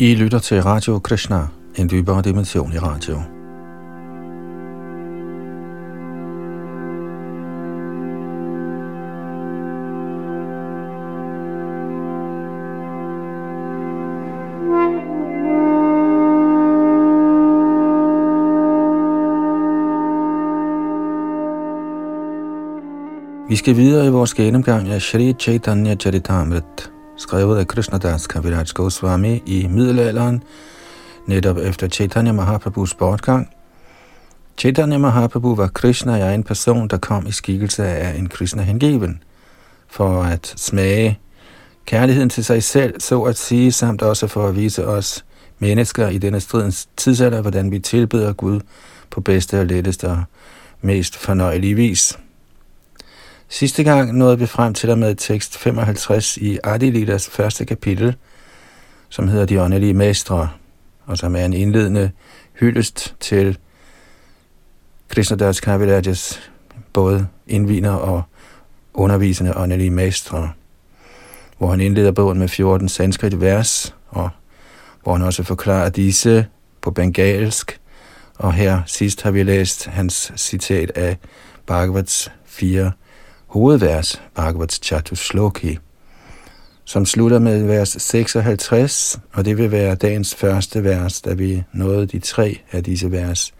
I lytter til Radio Krishna, en dybere dimension i radio. Vi skal videre i vores gennemgang af Shri Chaitanya Charitamrita skrevet af Krishnadas Kaviraj Goswami i middelalderen, netop efter Chaitanya Mahaprabhus bortgang. Chaitanya Mahaprabhu var Krishna er en person, der kom i skikkelse af en Krishna hengiven, for at smage kærligheden til sig selv, så at sige, samt også for at vise os mennesker i denne stridens tidsalder, hvordan vi tilbeder Gud på bedste og letteste og mest fornøjelige vis. Sidste gang nåede vi frem til og med tekst 55 i Adilidas første kapitel, som hedder De åndelige mestre, og som er en indledende hyldest til Krishnadas Kavirajas både indviner og undervisende åndelige mestre, hvor han indleder bogen med 14 sanskrit vers, og hvor han også forklarer disse på bengalsk, og her sidst har vi læst hans citat af Bhagavats 4 hovedvers, Bhagavats Chatushloki, som slutter med vers 56, og det vil være dagens første vers, da vi nåede de tre af disse vers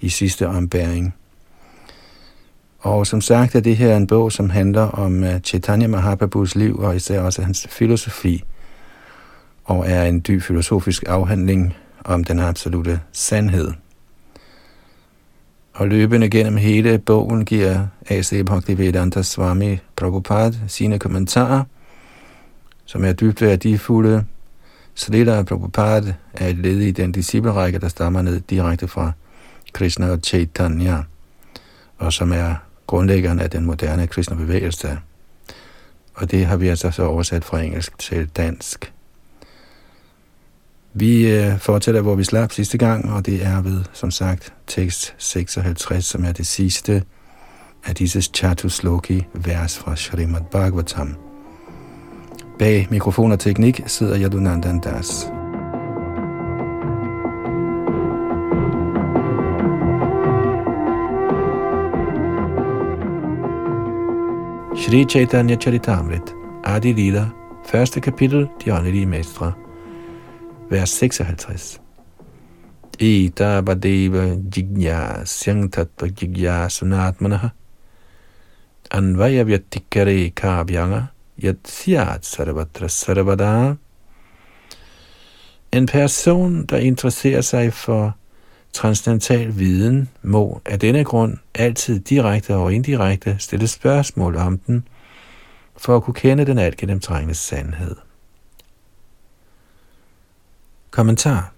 i sidste ombæring. Og som sagt er det her en bog, som handler om øh, Chaitanya Mahaprabhus liv og især også hans filosofi, og er en dyb filosofisk afhandling om den absolute sandhed. Og løbende gennem hele bogen giver A.C. Bhaktivedanta Swami Prabhupada sine kommentarer, som er dybt værdifulde. Srila Prabhupada er et led i den disciplerække, der stammer ned direkte fra Krishna og Chaitanya, og som er grundlæggeren af den moderne kristne bevægelse. Og det har vi altså så oversat fra engelsk til dansk. Vi øh, fortsætter, hvor vi slap sidste gang, og det er ved, som sagt, tekst 56, som er det sidste af disse Chatusloki vers fra Srimad Bhagavatam. Bag mikrofon og teknik sidder Yadunandan Das. Shri Chaitanya Charitamrit, Adi Lila, første kapitel, De åndelige mestre vers 56. Eta badeva jignasyang tattva jigyasunatmanaha anvaya vyattikare kavyanga yat siyat sarvatra sarvada. En person, der interesserer sig for transcendental viden, må af denne grund altid direkte og indirekte stille spørgsmål om den, for at kunne kende den alt gennemtrængende sandhed. Kommentar.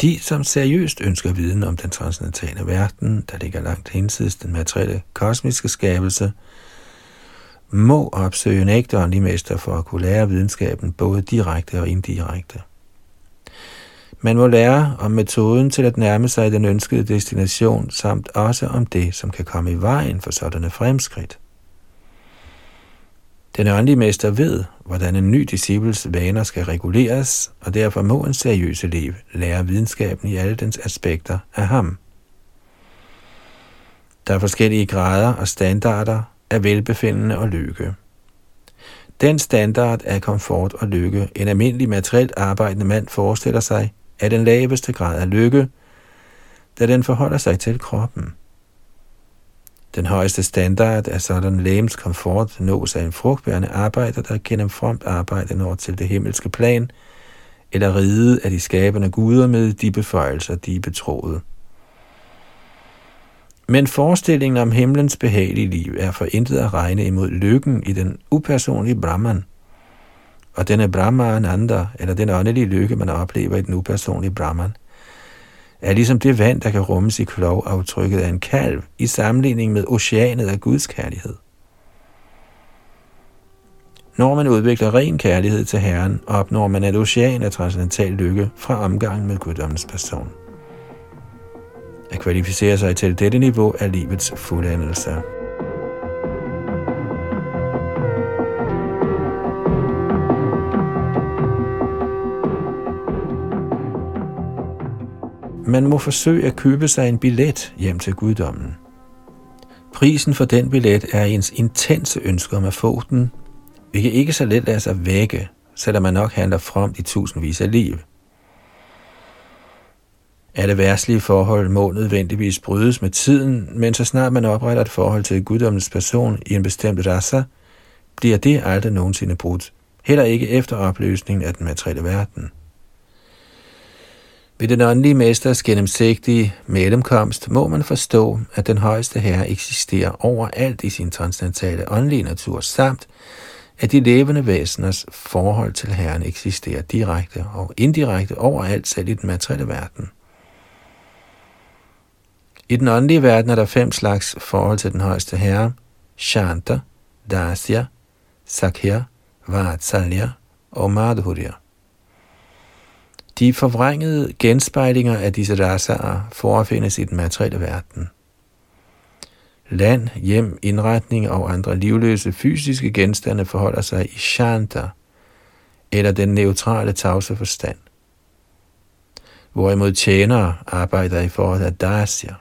De, som seriøst ønsker viden om den transcendentale verden, der ligger langt hinsides den materielle kosmiske skabelse, må opsøge en ægte åndelig mester for at kunne lære videnskaben både direkte og indirekte. Man må lære om metoden til at nærme sig den ønskede destination, samt også om det, som kan komme i vejen for sådanne fremskridt. Den åndelige mester ved, hvordan en ny disciples vaner skal reguleres, og derfor må en seriøs elev lære videnskaben i alle dens aspekter af ham. Der er forskellige grader og standarder af velbefindende og lykke. Den standard af komfort og lykke, en almindelig materielt arbejdende mand forestiller sig, er den laveste grad af lykke, da den forholder sig til kroppen. Den højeste standard af sådan lægens komfort nås af en frugtbærende arbejder, der gennem fromt arbejde når til det himmelske plan, eller ride af de skabende guder med de beføjelser, de er betroet. Men forestillingen om himlens behagelige liv er for intet at regne imod lykken i den upersonlige Brahman. Og denne Brahman anden, eller den åndelige lykke, man oplever i den upersonlige Brahman, er ligesom det vand, der kan rummes i klovaftrykket af en kalv i sammenligning med oceanet af Guds kærlighed. Når man udvikler ren kærlighed til Herren, opnår man et ocean af transcendental lykke fra omgangen med guddommens person. At kvalificere sig til dette niveau er livets fuldendelse. Man må forsøge at købe sig en billet hjem til guddommen. Prisen for den billet er ens intense ønske om at få den, hvilket ikke så let lader sig vække, selvom man nok handler frem i tusindvis af liv. det værtslige forhold må nødvendigvis brydes med tiden, men så snart man opretter et forhold til guddommens person i en bestemt rasa, bliver det aldrig nogensinde brudt, heller ikke efter opløsningen af den materielle verden. Ved den åndelige mesters gennemsigtige mellemkomst må man forstå, at den højeste herre eksisterer overalt i sin transcendentale åndelige natur, samt at de levende væseners forhold til Herren eksisterer direkte og indirekte overalt selv i den materielle verden. I den åndelige verden er der fem slags forhold til den højeste herre. Shanta, Dasya, Sakya, Vatsalya og Madhurya. De forvrængede genspejlinger af disse rasaer forefindes i den materielle verden. Land, hjem, indretning og andre livløse fysiske genstande forholder sig i shanta, eller den neutrale tavse forstand. Hvorimod tjenere arbejder i forhold til dasya.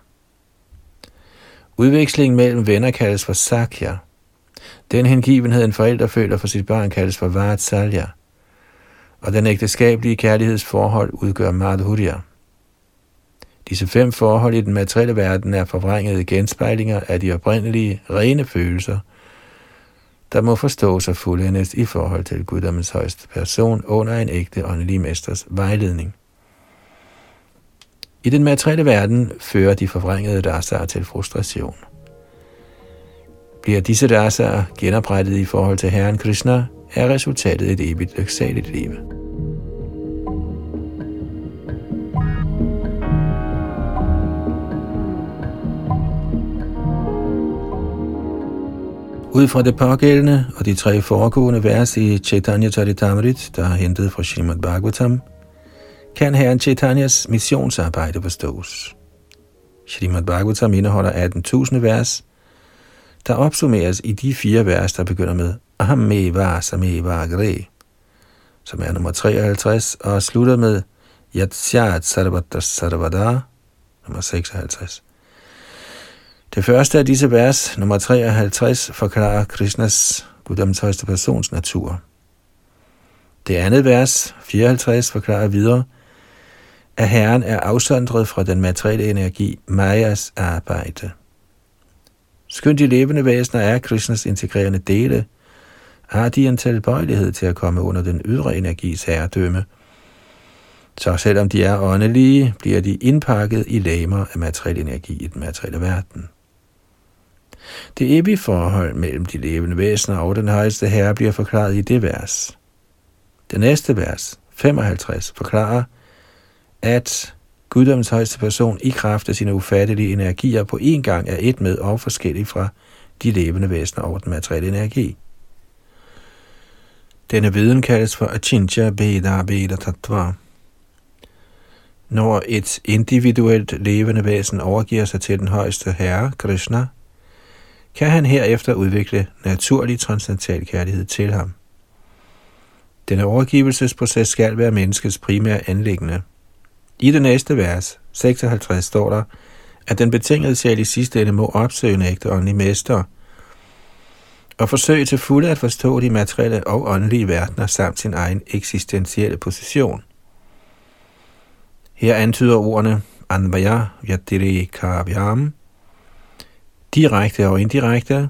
Udvekslingen mellem venner kaldes for sakya. Den hengivenhed, en forælder føler for sit barn, kaldes for vatsalya – og den ægteskabelige kærlighedsforhold udgør madhurya. Disse fem forhold i den materielle verden er forvrængede genspejlinger af de oprindelige, rene følelser, der må forstås og fuldendes i forhold til guddommens højeste person under en ægte åndelig mesters vejledning. I den materielle verden fører de forvrængede rasaer til frustration. Bliver disse rasaer genoprettet i forhold til Herren Krishna, er resultatet et evigt lyksaligt liv. Ud fra det pågældende og de tre foregående vers i Chaitanya Charitamrit, der er hentet fra Srimad Bhagavatam, kan herren Chaitanyas missionsarbejde forstås. Srimad Bhagavatam indeholder 18.000 vers, der opsummeres i de fire vers, der begynder med Ahameva Sameva Gre, som er nummer 53, og slutter med Yatsyat Sarvata Sarvada, nummer 56. Det første af disse vers, nummer 53, forklarer Krishnas, guddoms højeste persons natur. Det andet vers, 54, forklarer videre, at Herren er afsondret fra den materielle energi, Majas arbejde. Skønt de levende væsener er Krishnas integrerende dele, har de en tilbøjelighed til at komme under den ydre energis herredømme. Så selvom de er åndelige, bliver de indpakket i lamer af materiel energi i den materielle verden. Det evige forhold mellem de levende væsener og den højeste herre bliver forklaret i det vers. Det næste vers, 55, forklarer, at guddommens højeste person i kraft af sine ufattelige energier på én gang er et med og forskellig fra de levende væsener over den materielle energi. Denne viden kaldes for Achincha Beda Beda Tattva. Når et individuelt levende væsen overgiver sig til den højeste herre, Krishna, kan han herefter udvikle naturlig transcendental kærlighed til ham. Denne overgivelsesproces skal være menneskets primære anlæggende. I det næste vers, 56, står der, at den betingede sjæl i sidste ende må opsøge en ægte åndelig mester – og forsøge til fulde at forstå de materielle og åndelige verdener samt sin egen eksistentielle position. Her antyder ordene Anvaya Yatiri Kavyam, direkte og indirekte,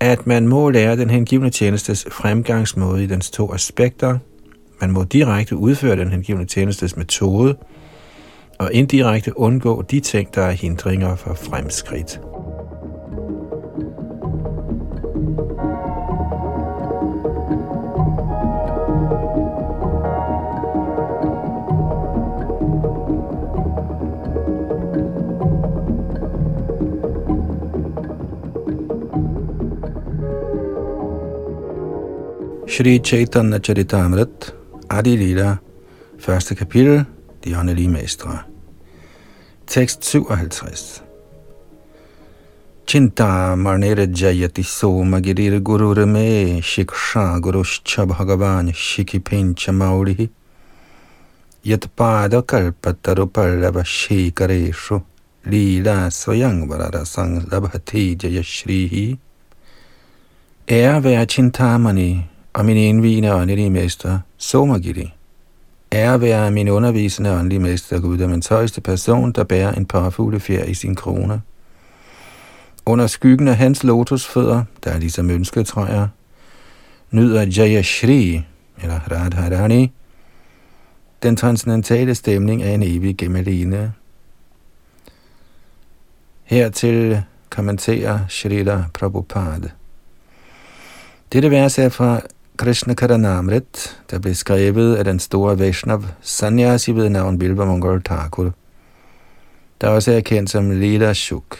at man må lære den hengivne tjenestes fremgangsmåde i dens to aspekter. Man må direkte udføre den hengivne tjenestes metode, og indirekte undgå de ting, der er hindringer for fremskridt. Shri Chaitanya Charitamrita Adi Lila, første kapitel, De åndelige mestre. Tekst 57. Chinta marnere jayati soma girir guru rame shiksha gurushcha bhagavan shiki pincha maurihi Yat pada kalpataru pallava shikareshu lila svayang varada sang labhati jaya shrihi. Ære være Chintamani og min indvigende åndelige mester, Somagiri. Ære være min undervisende åndelige mester, Guddommens højeste person, der bærer en parfuglefjer i sin krone. Under skyggen af hans lotusfødder, der er ligesom ønsketræer, nyder Jaya Shri, eller Radharani, den transcendentale stemning af en evig gemmeline. Hertil kommenterer Shrila Prabhupada. Dette vers er fra Krishna Karanamrit, der blev skrevet af den store Vaishnav Sanyasi ved navn Bilba Mongol Thakur, der også er kendt som Lila Shuk.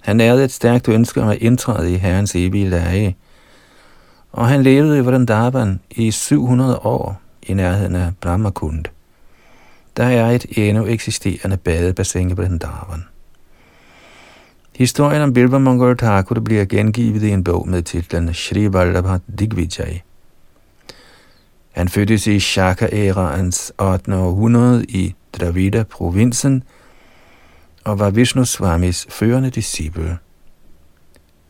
Han nærede et stærkt ønske om at indtræde i Herrens evige lage, og han levede i Vrindavan i 700 år i nærheden af Brahmakund. Der er et endnu eksisterende badebassin i Vrindavan. Historien om Bilba Mongol Thakur bliver gengivet i en bog med titlen Shri Vallabha Digvijay. Han fødtes i Shaka-æraens 8. århundrede i Dravida-provinsen og var Vishnu Swamis førende disciple.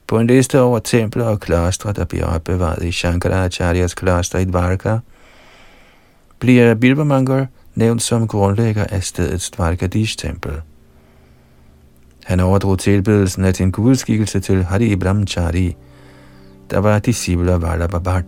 På en liste over templer og klostre, der bliver opbevaret i Shankaracharyas kloster i Dvarka, bliver Bilba Mongol nævnt som grundlægger af stedets Dvarkadish-tempel. Han overdrog tilbedelsen af sin gudskikkelse til Hari Brahmachari, der var disciple af Vallabha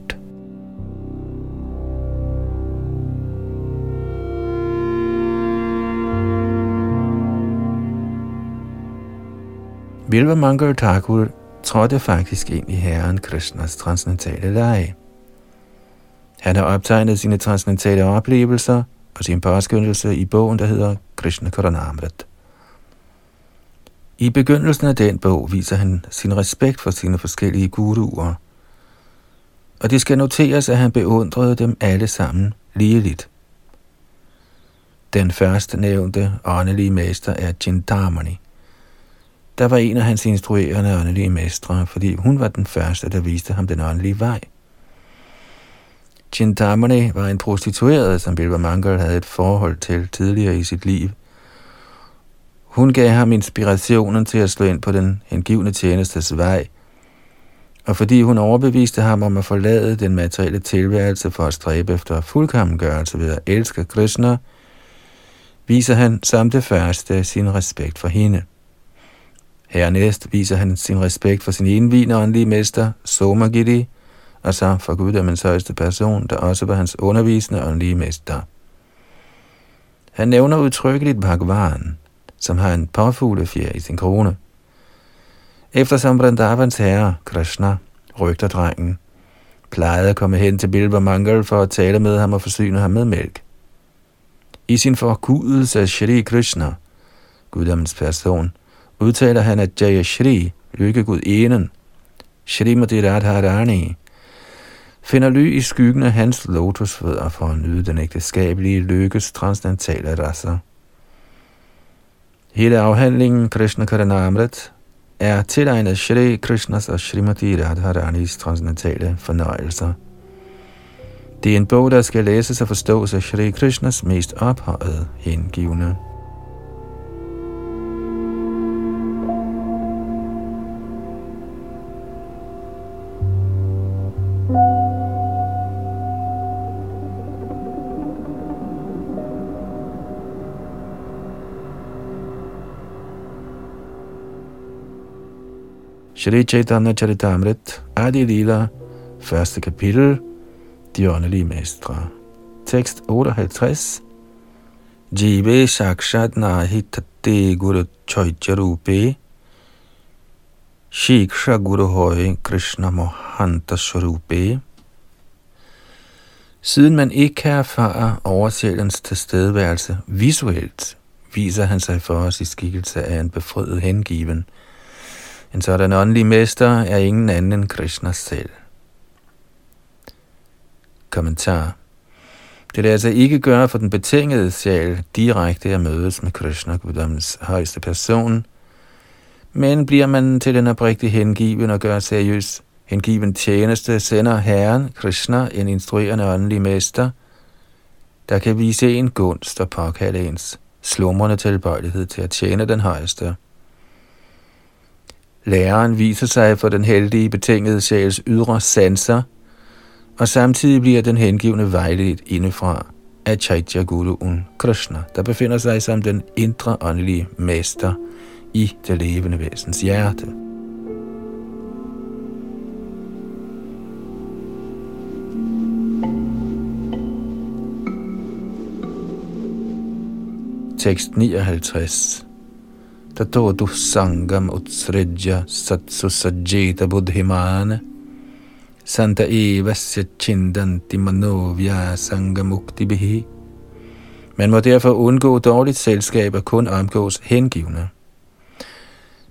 Bilva Mangal Thakur trådte faktisk ind i Herren Krishnas transcendentale leje. Han har optegnet sine transcendentale oplevelser og sin påskyndelse i bogen, der hedder Krishna Karanamrit. I begyndelsen af den bog viser han sin respekt for sine forskellige guruer, og det skal noteres, at han beundrede dem alle sammen ligeligt. Den første nævnte åndelige mester er Jindamani. Der var en af hans instruerende åndelige mestre, fordi hun var den første, der viste ham den åndelige vej. Chintamani var en prostitueret, som Bilba Mangal havde et forhold til tidligere i sit liv – hun gav ham inspirationen til at slå ind på den hengivne tjenestes vej, og fordi hun overbeviste ham om at forlade den materielle tilværelse for at stræbe efter fuldkommengørelse ved at elske Krishna, viser han som det første sin respekt for hende. Hernæst viser han sin respekt for sin indvigende åndelige mester, Somagiri, og så for guddommens højeste person, der også var hans undervisende åndelige mester. Han nævner udtrykkeligt Bhagavan, som har en påfuglefjer i sin krone. Eftersom Vrindavans herre, Krishna, rygter drengen, plejede at komme hen til Bilba Mangal for at tale med ham og forsyne ham med mælk. I sin forgudelse af Shri Krishna, guddommens person, udtaler han, at Jaya Shri, lykkegud enen, Shrimati Radharani, finder ly i skyggen af hans lotusfødder for at nyde den ægteskabelige lykkes transcendentale rasser. Hele afhandlingen Krishna Karanamrit er tilegnet Shri Krishnas og Srimati Radharanis transcendentale fornøjelser. Det er en bog, der skal læses og forstås af Shri Krishnas mest ophøjede hengivne. Shri Chaitanya Charitamrit, Adi Lila, første kapitel, De åndelige mestre. Tekst 58. Jive Sakshat Nahi Tate Guru Choicharupe Shiksha Guru Hoy Krishna Mohanta Swarupe Siden man ikke kan erfare oversjælens tilstedeværelse visuelt, viser han sig for os i skikkelse af en befriet hengiven – en sådan åndelig mester er ingen anden end Krishna selv. Kommentar. Det lader altså ikke gøre for den betingede sjæl direkte at mødes med Krishna, Guddoms højeste person, men bliver man til den oprigtige hengiven og gør seriøs hengiven tjeneste, sender Herren, Krishna, en instruerende åndelig mester, der kan vise en gunst og påkalde ens slumrende tilbøjelighed til at tjene den højeste. Læreren viser sig for den heldige betingede sjæls ydre sanser, og samtidig bliver den hengivne vejledt indefra af Chaitya Guruen Krishna, der befinder sig som den indre åndelige mester i det levende væsens hjerte. Tekst 59 Tato du sangam utsridja satsu sajjita buddhimana Santa evasya chindanti manovya sangamukti bihi. Man må derfor undgå dårligt selskab og kun omgås hengivne.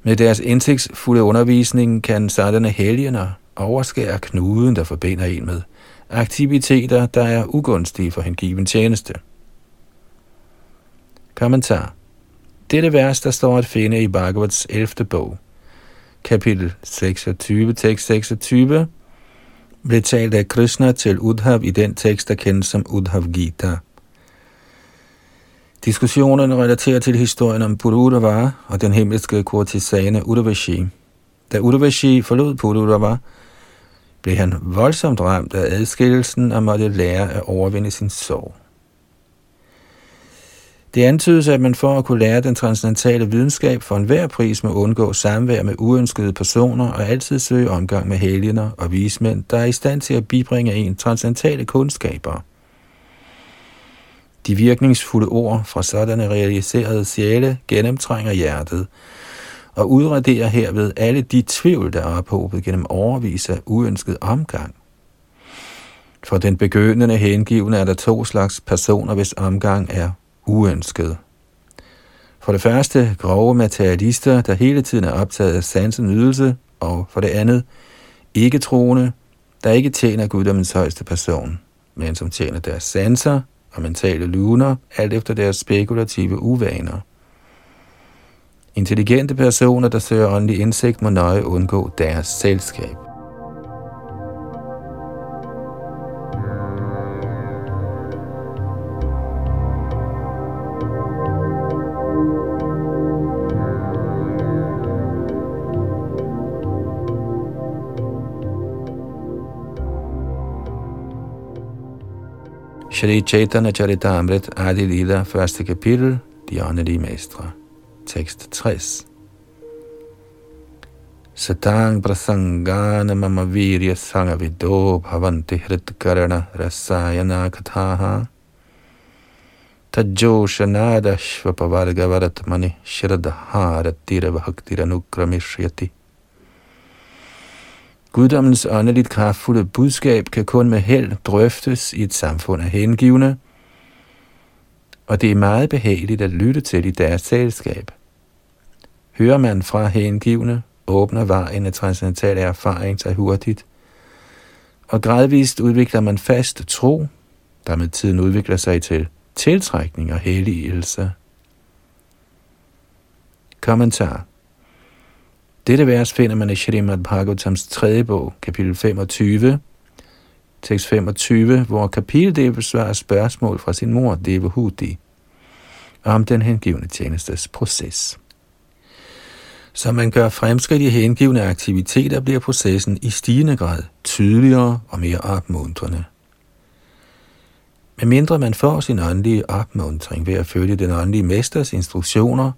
Med deres indsigtsfulde undervisning kan sådanne helgener overskære knuden, der forbinder en med aktiviteter, der er ugunstige for hengiven tjeneste. Kommentar dette vers, der står at finde i Bhagavats 11. bog, kapitel 26, tekst 26, blev talt af Krishna til Udhav i den tekst, der kendes som Udhav Gita. Diskussionerne relaterer til historien om Pururava og den himmelske kurtisane Udavashi. Da Udavashi forlod Pururava, blev han voldsomt ramt af adskillelsen og måtte lære at overvinde sin sorg. Det antydes, at man for at kunne lære den transcendentale videnskab for enhver pris må undgå samvær med uønskede personer og altid søge omgang med helgener og vismænd, der er i stand til at bibringe en transcendentale kundskaber. De virkningsfulde ord fra sådanne realiserede sjæle gennemtrænger hjertet og udraderer herved alle de tvivl, der er ophobet gennem overvis af uønsket omgang. For den begyndende hengivne er der to slags personer, hvis omgang er uønsket. For det første grove materialister, der hele tiden er optaget af sansen nydelse, og for det andet ikke troende, der ikke tjener guddommens højeste person, men som tjener deres sanser og mentale luner, alt efter deres spekulative uvaner. Intelligente personer, der søger åndelig indsigt, må nøje undgå deres selskab. Shri Chaitanya Charitamrit Adi Lila, første kapitel, De åndelige mestre. Tekst 60. Satang prasangana mama virya sangavido bhavanti hritkarana rasayana kathaha tajoshanada shvapavargavaratmani shradharatira bhaktiranukramishryati Guddommens åndeligt kraftfulde budskab kan kun med held drøftes i et samfund af hengivne, og det er meget behageligt at lytte til i deres selskab. Hører man fra hengivne, åbner vejen af transcendental erfaring sig hurtigt, og gradvist udvikler man fast tro, der med tiden udvikler sig til tiltrækning og helligelse. Kommentar dette vers finder man i Shrimad Bhagavatams tredje bog, kapitel 25, tekst 25, hvor kapiteldel besvarer spørgsmål fra sin mor, Devahuti, om den hengivne tjenestes proces. Som man gør fremskridt i hengivne aktiviteter, bliver processen i stigende grad tydeligere og mere opmuntrende. Med mindre man får sin åndelige opmuntring ved at følge den åndelige mesters instruktioner,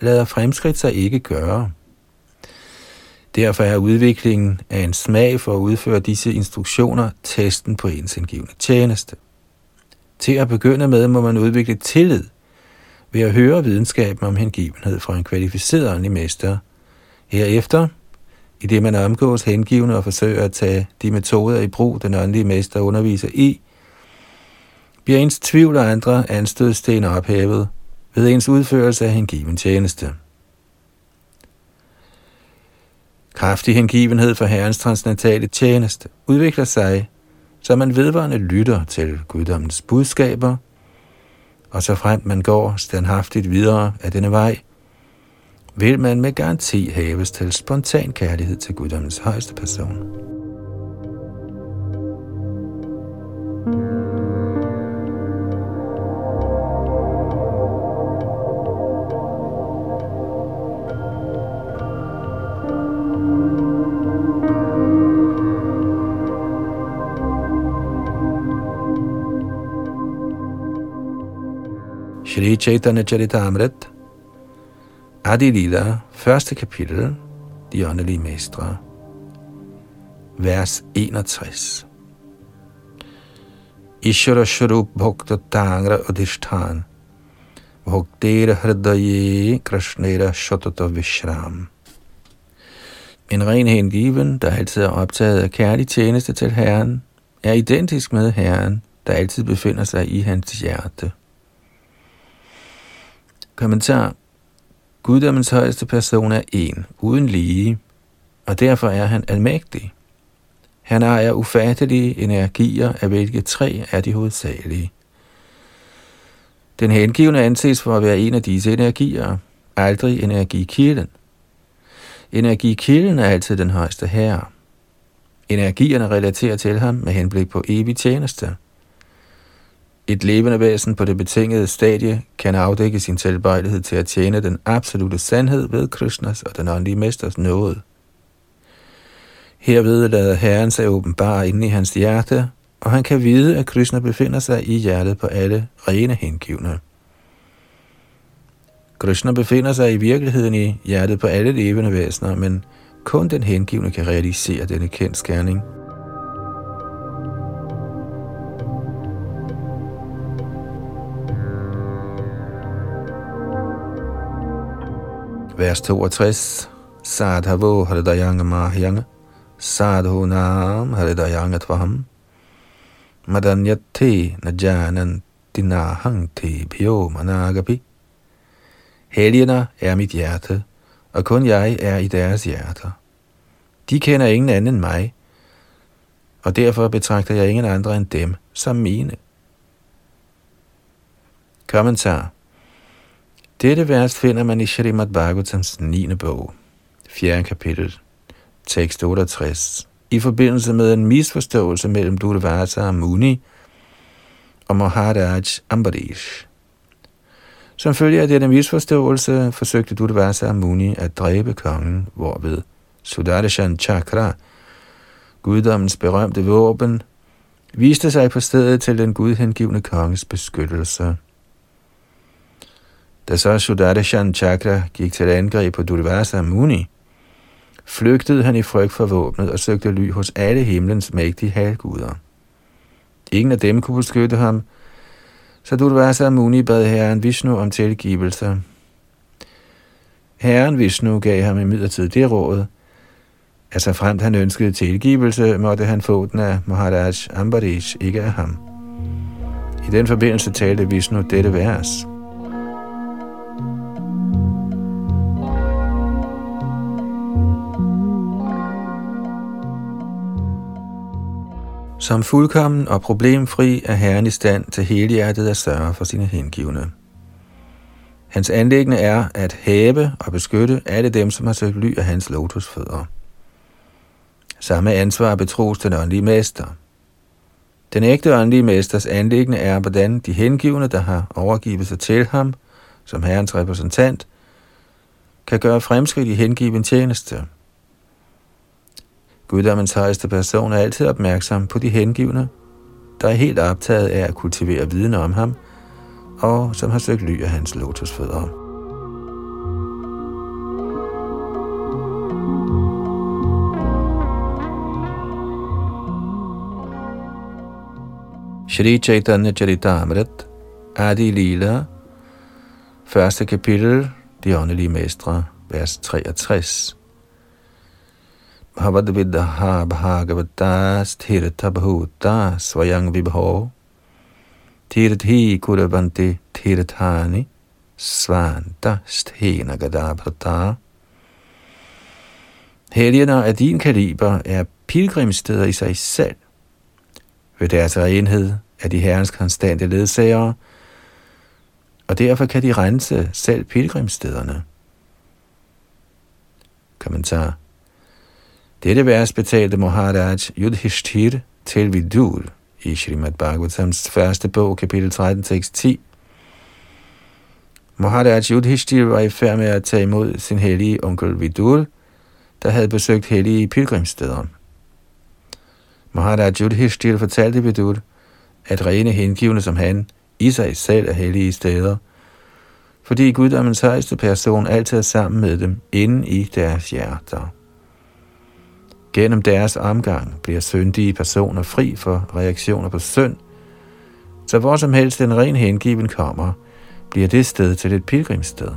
lader fremskridt sig ikke gøre – Derfor er udviklingen af en smag for at udføre disse instruktioner testen på ens indgivende tjeneste. Til at begynde med må man udvikle tillid ved at høre videnskaben om hengivenhed fra en kvalificeret åndelig mester. Herefter, i det man omgås hengivende og forsøger at tage de metoder i brug, den åndelige mester underviser i, bliver ens tvivl og andre anstødsten ophævet ved ens udførelse af hengiven tjeneste. Kraftig hengivenhed for Herrens transcendentale tjeneste udvikler sig, så man vedvarende lytter til guddommens budskaber, og så frem man går standhaftigt videre af denne vej, vil man med garanti haves til spontan kærlighed til guddommens højeste person. Shri Chaitanya Charitamrit, Adi Lila, første kapitel, De åndelige mestre, vers 61. Ishara Sharup Bhakta Tangra Adhishtan, Bhaktera Hridaye Krishnera Shatata Vishram. En ren hengiven, der altid er optaget af kærlig tjeneste til Herren, er identisk med Herren, der altid befinder sig i hans hjerte. Kommentar. Guddommens højeste person er en, uden lige, og derfor er han almægtig. Han ejer ufattelige energier, af hvilke tre er de hovedsagelige. Den hengivne anses for at være en af disse energier, aldrig energikilden. Energikilden er altid den højeste herre. Energierne relaterer til ham med henblik på evig tjeneste. Et levende væsen på det betingede stadie kan afdække sin tilbøjelighed til at tjene den absolute sandhed ved Krishnas og den åndelige mesters nåde. Herved lader Herren sig åbenbare inde i hans hjerte, og han kan vide, at Krishna befinder sig i hjertet på alle rene hengivne. Krishna befinder sig i virkeligheden i hjertet på alle levende væsener, men kun den hengivne kan realisere denne kendskærning. Vers 62. Sadhavo haridayanga mahyanga. Sadhu nam haridayanga tvaham. Madanyati najanan dinahangti pyo managapi. Helgener er mit hjerte, og kun jeg er i deres hjerter. De kender ingen anden end mig, og derfor betragter jeg ingen andre end dem som mine. Kommentar dette vers finder man i Shrimad Bhagavatams 9. bog, 4. kapitel, tekst 68, i forbindelse med en misforståelse mellem Durvasa og Muni og Maharaj Ambarish. Som følge af denne misforståelse forsøgte Durvasa Muni at dræbe kongen, hvorved Sudarshan Chakra, guddommens berømte våben, viste sig på stedet til den gudhengivne konges beskyttelse. Da så Sudarshan Chakra gik til angreb på Durvasa Muni, flygtede han i frygt for våbnet og søgte ly hos alle himlens mægtige halvguder. Ingen af dem kunne beskytte ham, så Durvasa Muni bad herren Vishnu om tilgivelse. Herren Vishnu gav ham imidlertid det råd, at så fremt han ønskede tilgivelse, måtte han få den af Maharaj Ambarish, ikke af ham. I den forbindelse talte Vishnu dette vers. Som fuldkommen og problemfri er Herren i stand til helhjertet at sørge for sine hengivne. Hans anlæggende er at hæve og beskytte alle dem, som har søgt ly af hans lotusfødder. Samme ansvar betros den åndelige mester. Den ægte åndelige mesters anlæggende er, hvordan de hengivne, der har overgivet sig til ham, som herrens repræsentant, kan gøre fremskridt i hengiven tjeneste. Guddommens højeste person er altid opmærksom på de hengivne, der er helt optaget af at kultivere viden om ham, og som har søgt ly af hans lotusfødder. Shri Chaitanya Charitamrit, Adi Lila, første kapitel, De åndelige mestre, vers 63. Bhavadvidaha bhagavata sthirtha bhuta svayang vibho tirthi kuravanti tirthani svanta sthena gadabhrata. Helgener af din kaliber er pilgrimsteder i sig selv. Ved deres renhed er de herrens konstante ledsagere, og derfor kan de rense selv pilgrimstederne. Kommentar dette vers betalte Maharaj Yudhishthir til Vidur i Srimad Bhagavatams første bog, kapitel 13, tekst 10. Maharaj Yudhishthir var i færd med at tage imod sin hellige onkel Vidur, der havde besøgt hellige pilgrimssteder. Maharaj Yudhishthir fortalte Vidur, at rene hengivne som han i sig selv er hellige steder, fordi guddommens højeste person altid er sammen med dem inde i deres hjerter. Gennem deres omgang bliver syndige personer fri for reaktioner på synd, så hvor som helst en ren hengiven kommer, bliver det sted til et pilgrimssted.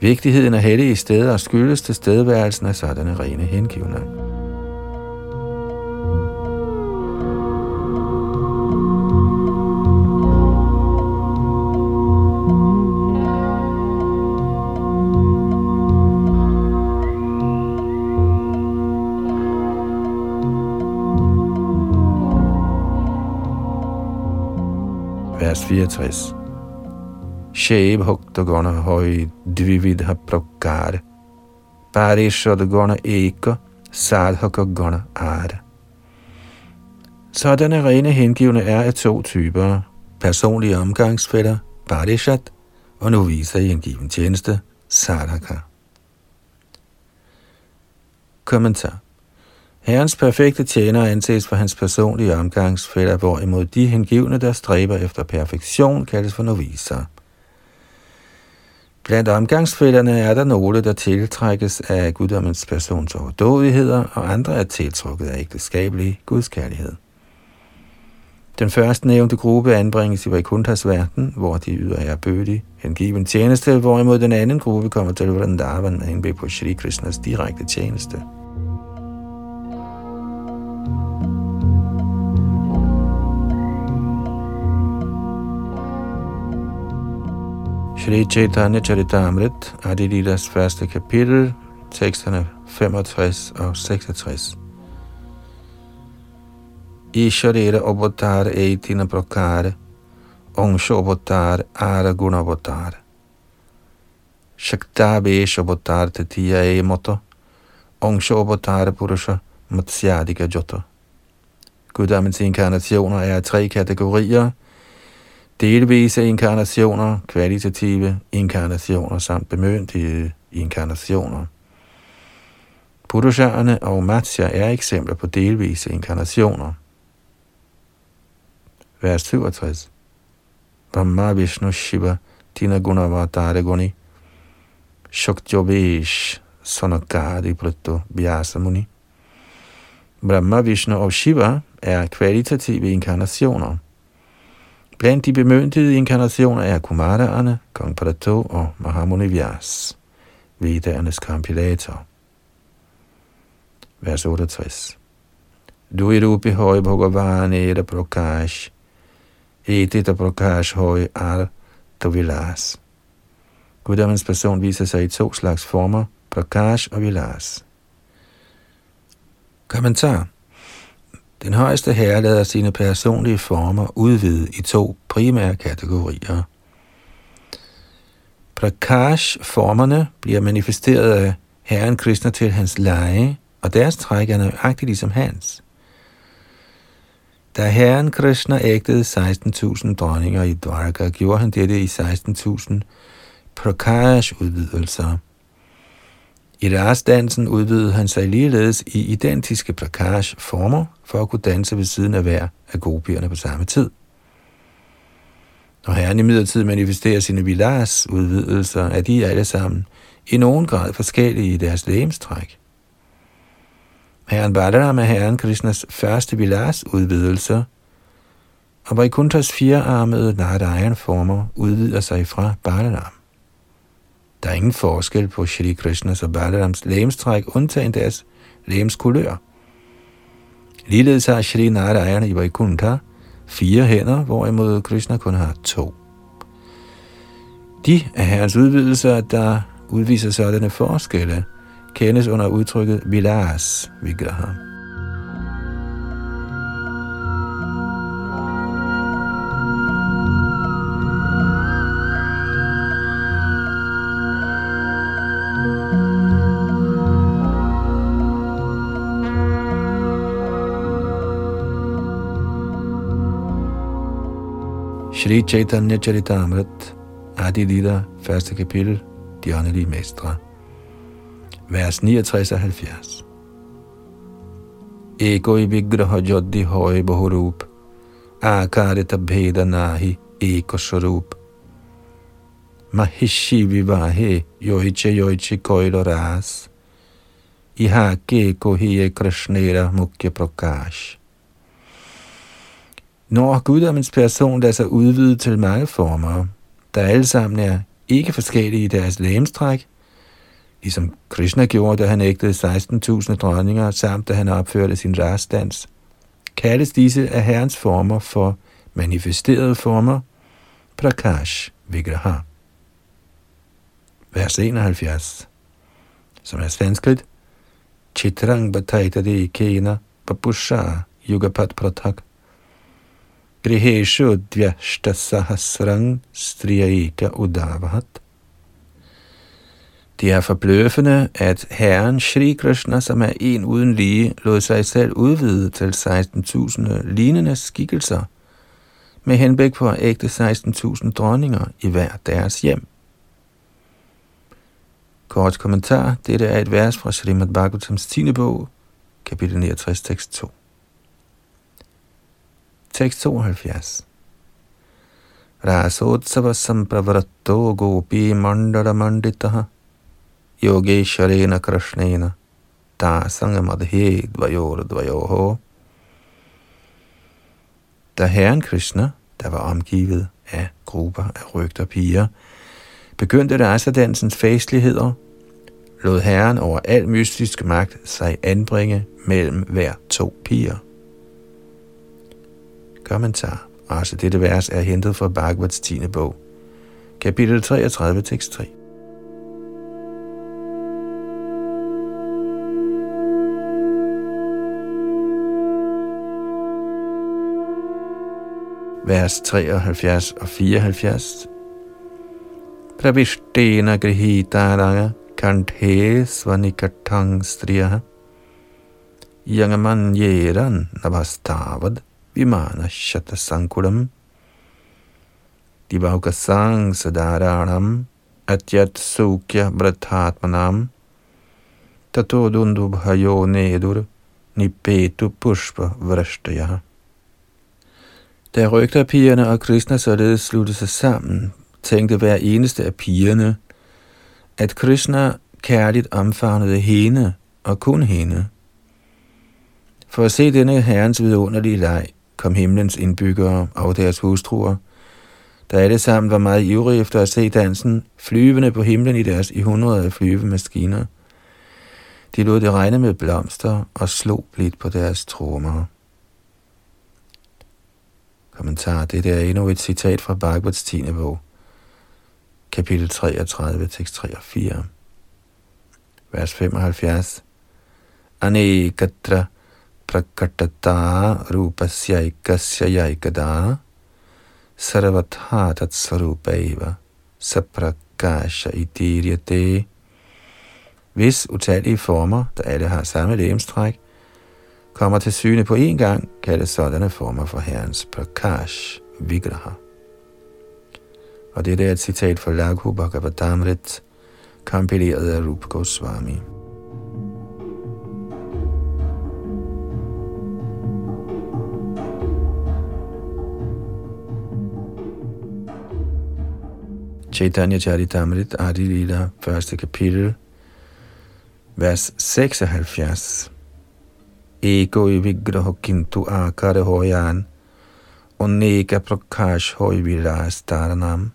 Vigtigheden af hellige steder skyldes til stedværelsen af sådanne rene hengivne. Vers 64. Shave Hoktagona Hoi Dvividha Prakar Parishadgona Eka Sadhakagona Ada Sådanne rene hengivne er af to typer. Personlige omgangsfælder, Parishat, og nu viser i en given tjeneste, Sadhaka. Kommentar Herrens perfekte tjener anses for hans personlige omgangsfælder, hvorimod de hengivne, der stræber efter perfektion, kaldes for noviser. Blandt omgangsfælderne er der nogle, der tiltrækkes af guddommens persons overdådigheder, og andre er tiltrukket af ægteskabelig gudskærlighed. Den første nævnte gruppe anbringes i Vaikunthas verden, hvor de yder erbødig hengiven tjeneste, hvorimod den anden gruppe kommer til Vrindavan med henblik på Shri Krishnas direkte tjeneste. Shri Chaitanya Charitamrit, Adilidas første kapitel, teksterne 65 og 66. Isharera Obotar eitina prakare, Ongsha avatar ara guna avatar. Shakta Vesha tatiya e moto, Ongsha purusha matsyadika jota. Guddommens inkarnationer er tre kategorier – delvise inkarnationer, kvalitative inkarnationer samt bemyndigede inkarnationer. Purusharerne og Matsya er eksempler på delvise inkarnationer. Vers 67 Brahma Vishnu Shiva Tina Gunavatare Guni Shaktyovesh Sonakadi Prato Vyasa Muni Brahma, Vishnu og Shiva er kvalitative inkarnationer. Blandt de bemyndigede inkarnationer er Kumaraerne, Kong Prato og Mahamuni Vyas, Vedernes kompilator. Vers 68. Du er uppe høj Bhagavan Eda Prakash, Edita Prakash høj Ar Vilas. Guddommens person viser sig i to slags former, Prakash og Vilas. Kommentar den højeste herre lader sine personlige former udvide i to primære kategorier. Prakash-formerne bliver manifesteret af Herren Krishna til hans leje, og deres træk er nøjagtigt ligesom hans. Da Herren Krishna ægtede 16.000 dronninger i Dwarka, gjorde han dette i 16.000 Prakash-udvidelser. I rasdansen udvidede han sig ligeledes i identiske plakage-former for at kunne danse ved siden af hver af gopierne på samme tid. Når herren i midlertid manifesterer sine vilars udvidelser, er de alle sammen i nogen grad forskellige i deres lægemstræk. Herren Balaram er herren Krishnas første vilars udvidelser, og Vaikunthas firearmede Narayan-former udvider sig fra Balaram. Der er ingen forskel på Shri Krishnas og Balarams lægemstræk, undtagen deres lægemskulør. Ligeledes har Shri Narayana i Vaikuntha fire hænder, hvorimod Krishna kun har to. De af herrens udvidelser, der udviser sådanne forskelle, kendes under udtrykket Vilas Vigraha. Shri चैतन्य चरिता आदि दीदा फैस के पिल दियानली मेस्त्रा वैस नी अच्छा सहल फ्यास एको विग्रह ज्योति हो बहुरूप आकारित भेद नाही एक स्वरूप महिषि विवाहे योचे योचे कोयलो रास इहा के को ये कृष्णेरा मुख्य प्रकाश Når guddommens person lader sig udvide til mange former, der alle sammen er ikke forskellige i deres lægemstræk, ligesom Krishna gjorde, da han ægtede 16.000 dronninger, samt da han opførte sin rastdans, kaldes disse af herrens former for manifesterede former, Prakash Vigraha. Vers 71, som er sanskrit, Chitrang Bataitade Kena Papusha Yugapat Pratak Griheshu Dvyashta Sahasrang Striyaika Udavahat det er forbløffende, at Herren Shri Krishna, som er en uden lige, lod sig selv udvide til 16.000 lignende skikkelser, med henblik på at ægte 16.000 dronninger i hver deres hjem. Kort kommentar. Dette er et vers fra Srimad Bhagavatams 10. bog, kapitel 69, tekst 2. Tekst 72. Rasotsava sampravratto gopi mandala manditaha Yogesharena Krishnena Da Sangamadhe Dvayor Dvayoho Da Herren Krishna, der var omgivet af grupper af rygter piger, begyndte rasadansens festligheder, lod Herren over al mystisk magt sig anbringe mellem hver to piger. Kommentar. Også dette vers er hentet fra Bhagavats 10. bog, kapitel 33, tekst 3. vers 73 og 74. Pravishtena grihitaranga kanthe svanikatang striya yangaman yeran navastavad vimana shata sankulam divaukasang sadaranam atyat sukya brathatmanam tato dundubhayo nedur nipetu pushpa vrashtaya da rygterpigerne og Krishna således sluttede sig sammen, tænkte hver eneste af pigerne, at Krishna kærligt omfavnede hende og kun hende. For at se denne herrens vidunderlige leg, kom himlens indbyggere og deres hustruer, der alle sammen var meget ivrige efter at se dansen, flyvende på himlen i deres i hundrede af flyvemaskiner. De lod det regne med blomster og slog blidt på deres trommer. Kommentar. Det er endnu et citat fra Bhagavats 10. bog, kapitel 33, tekst 3 og 4. Vers 75. Anekatra prakatata rupasyaikasya yaikada sarvatha tatsvarupaiva saprakasha itiryate. Hvis utallige former, der alle har samme lægemstræk, kommer til syne på én gang, kaldes sådanne former for Herrens Prakash Vigraha. Og det er et citat fra Laghu Bhagavatamrit, kompileret af Rupa Goswami. Chaitanya Charitamrit Adi Lila, første kapitel, vers 76 ego i vigraho kintu akare hoyan, oneka prakash hoi vilas dharanam.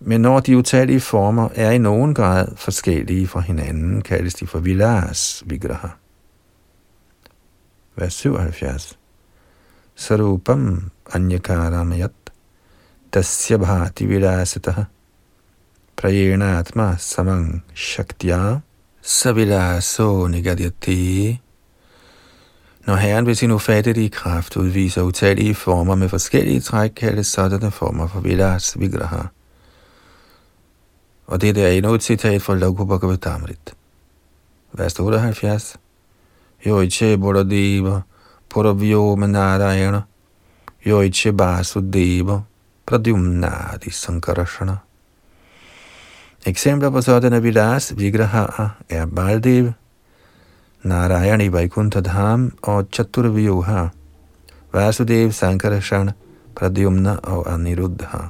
Men når de utallige former er i nogen grad forskellige fra hinanden, kaldes de for vilas vigraha. Vers 77. Sarupam anyakaramayat tasya bhati vilasataha prayena atma samang shaktya savilaso nigadyati når Herren ved sin ufattelige kraft udviser utallige former med forskellige træk, kaldes sådanne former for Vilas Vigraha. Og det er endnu et citat fra Loku Bhagavatamrit. Vers 78. Yoiche Boradeva Puravyo Manarayana Yoiche Basudeva Pradyumnadi-sankarasana. Eksempler på sådanne vilas vigraha er Baldev, Narayani Vaikuntadham og Chaturvyoha, Vasudev Sankarasana, Pradyumna og Aniruddha.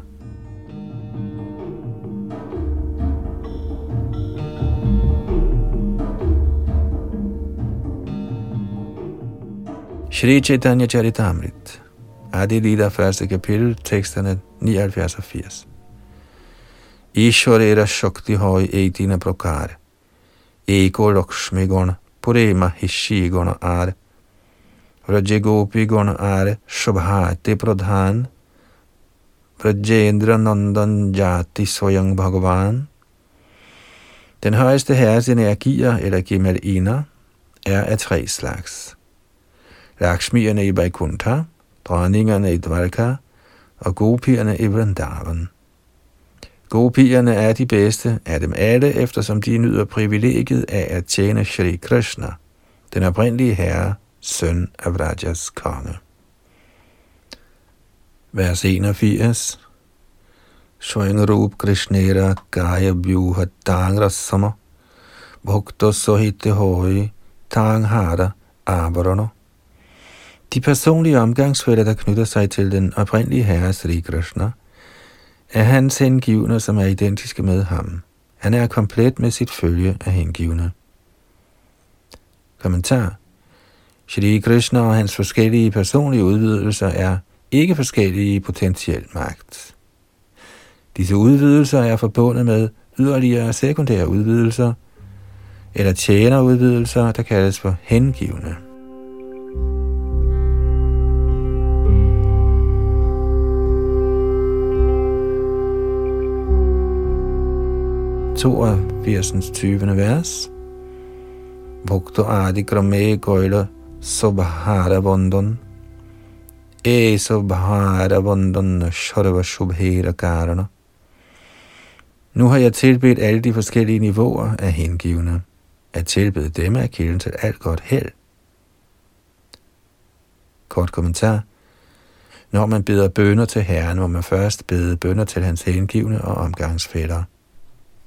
Shri Chaitanya Charitamrita Adi Lida, første kapitel, teksterne 79 og 80. Ishwarera Shakti Hoy Etina Prokare. Eko Lakshmi Gona, Purema Hishi Gona Are. Rajagopi Gona Are, Shubhati Pradhan. Vrajendra Nandan Jati Soyang Bhagavan. Den højeste herres energier, eller Gemalina, er af tre slags. Lakshmierne i Vaikuntha, dronningerne i Dvarka og gopierne i Vrindavan. Gopierne er de bedste af dem alle, eftersom de nyder privilegiet af at tjene Shri Krishna, den oprindelige herre, søn af Rajas konge. Vers 81 Rup Krishnera Gaya Vyuha Tangrasama Bhakta Sohite Hoi Tanghara Avarana de personlige omgangsfælder, der knytter sig til den oprindelige herre Sri Krishna, er hans hengivne, som er identiske med ham. Han er komplet med sit følge af hengivne. Kommentar Shri Krishna og hans forskellige personlige udvidelser er ikke forskellige i potentiel magt. Disse udvidelser er forbundet med yderligere sekundære udvidelser, eller tjenerudvidelser, der kaldes for hengivne. 82. 20. vers. Bhakto adi krame koila subhara bandhan. E subhara bandhan sharva shubhera karana. Nu har jeg tilbedt alle de forskellige niveauer af hengivne. At tilbede dem er kilden til alt godt held. Kort kommentar. Når man beder bønder til Herren, må man først bede bønder til hans hengivne og omgangsfælder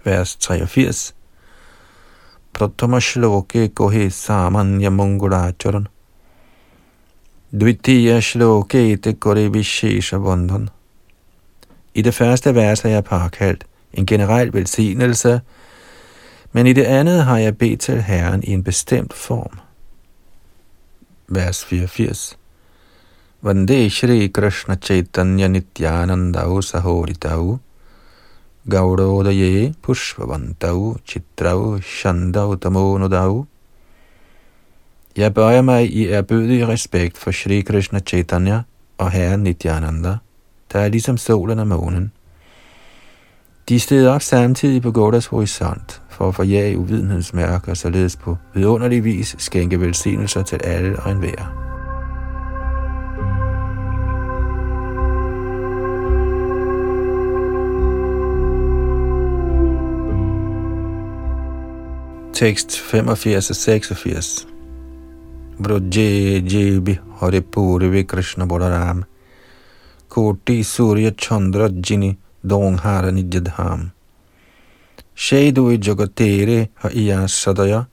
vers 83. Pratama shloke kohe samanya mongolacharan. Dvitiya shloke te kore vishesha bandhan. I det første vers har jeg påkaldt en generel velsignelse, men i det andet har jeg bedt til Herren i en bestemt form. Vers 84. Vande Shri Krishna Chaitanya Nityananda Sahoritau Gaurodaye Pushpavantau Chitrau Shandau Tamonodau. Jeg bøjer mig i erbødig respekt for Sri Krishna Chaitanya og Herren Nityananda, der er ligesom solen og månen. De steder op samtidig på Godas horisont for at forjage uvidenhedsmærker og således på vidunderlig vis skænke velsignelser til alle og enhver. Tekst 85 og 86. Vruje Jibi hare purve Krishna Balaram. Koti Surya Chandra Jini Donghara Nijadham. Shaidu Jagatere ha iya sadaya.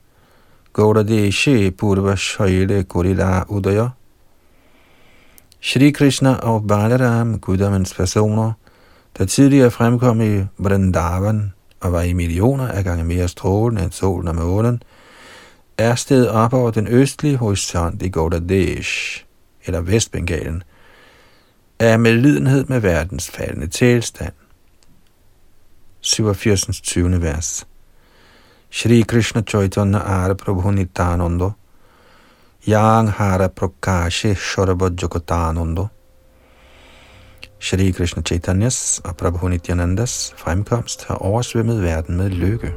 Gaudadeshe Purva Shaile Kurila Udaya. Shri Krishna og Balaram, guddommens personer, der tidligere fremkom i Vrindavan, og var i millioner af gange mere strålende end solen og månen, er stedet op over den østlige horisont i Gaudadesh, eller Vestbengalen, er med lidenhed med verdens faldende tilstand. 87. 20. vers. Shri Krishna Chaitanya Ara Prabhu Nityananda Yang Hara Prakashe Shorabha Jogotananda Shri Krishna Chaitanyas og Prabhu Nityanandas fremkomst har oversvømmet verden med lykke.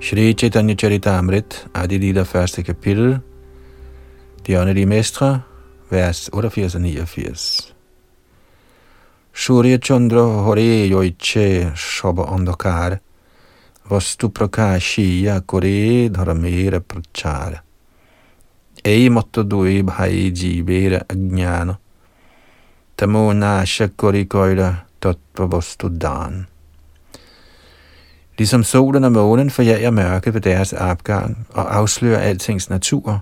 Shri Chaitanya Charitamrit, Adi Lila, første kapitel, De åndelige mestre, vers 88 og 89. Surya Chandra Hore Yoiche Shoba Andokar, वस्तु प्रकाशीय करे धर्मेर प्रचार ei måtte dui bhai jivera agnana tamo nasha korikoida tattva bostu dan. Ligesom solen og månen forjager mørket ved deres opgang og afslører altings natur,